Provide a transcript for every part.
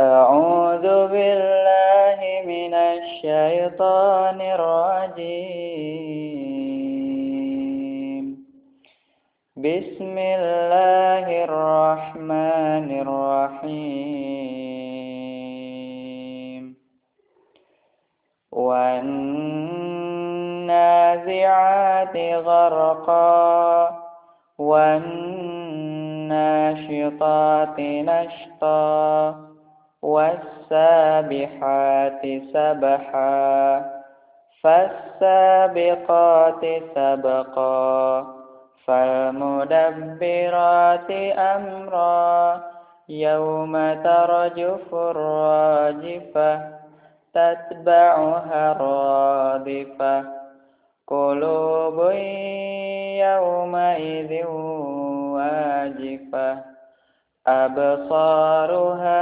أعوذ بالله من الشيطان الرجيم. بسم الله الرحمن الرحيم. والنازعات غرقا والناشطات نشطا. والسابحات سبحا فالسابقات سبقا فالمدبرات أمرا يوم ترجف الراجفة تتبعها الرادفة. قلوب يومئذ واجفة أبصارها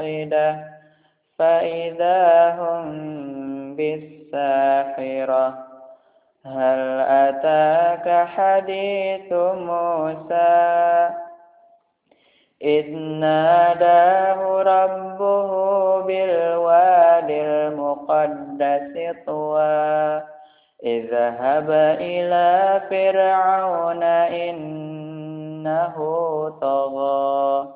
واحدة فإذا هم بالساحرة هل أتاك حديث موسى؟ إذ ناداه ربه بالواد المقدس طوى اذهب إلى فرعون إنه طغى.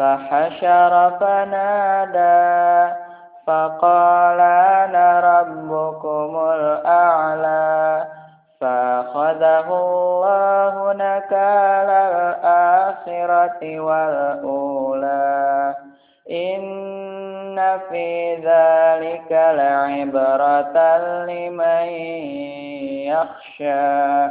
فحشر فنادى فقال أنا ربكم الأعلى فأخذه الله نكال الآخرة والأولى إن في ذلك لعبرة لمن يخشى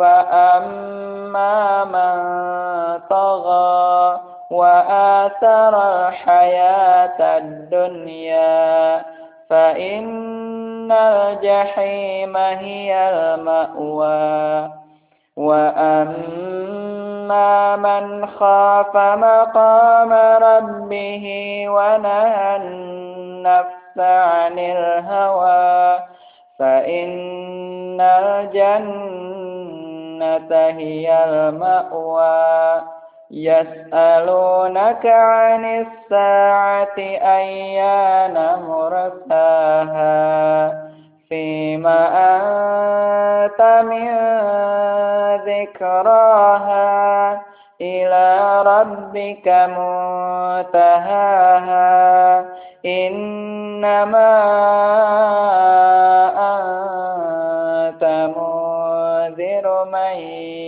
فأما من طغى وآثر الحياة الدنيا فإن الجحيم هي المأوى وأما من خاف مقام ربه ونهى النفس عن الهوى فإن الجنة هي المأوى. يسألونك عن الساعة أيان مرساها. فيما أنت من ذكراها. إلى ربك منتهاها. إنما